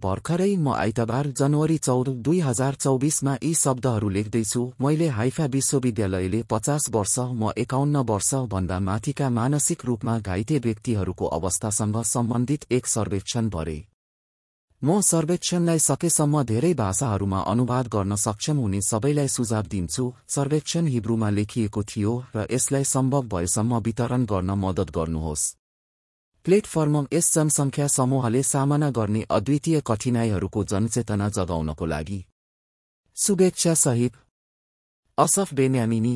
भर्खरै म आइतबार जनवरी चौध दुई हजार चौबिसमा यी शब्दहरू लेख्दैछु। मैले हाइफा विश्वविद्यालयले पचास वर्ष म एकाउन्न वर्ष भन्दा माथिका मानसिक रूपमा घाइते व्यक्तिहरूको अवस्थासँग सम्बन्धित एक सर्वेक्षण भरे। म सर्वेक्षणलाई सकेसम्म धेरै भाषाहरूमा अनुवाद गर्न सक्षम हुने सबैलाई सुझाव दिन्छु। सर्वेक्षण हिब्रूमा लेखिएको थियो र यसलाई सम्भव भएसम्म वितरण गर्न मद्दत गर्नुहोस्। प्लेटफर्म यस जनसङ्ख्या समूहले सामना गर्ने अद्वितीय कठिनाइहरूको जनचेतना जगाउनको लागि शुभेच्छा सहित असफ बेन्यामिनी।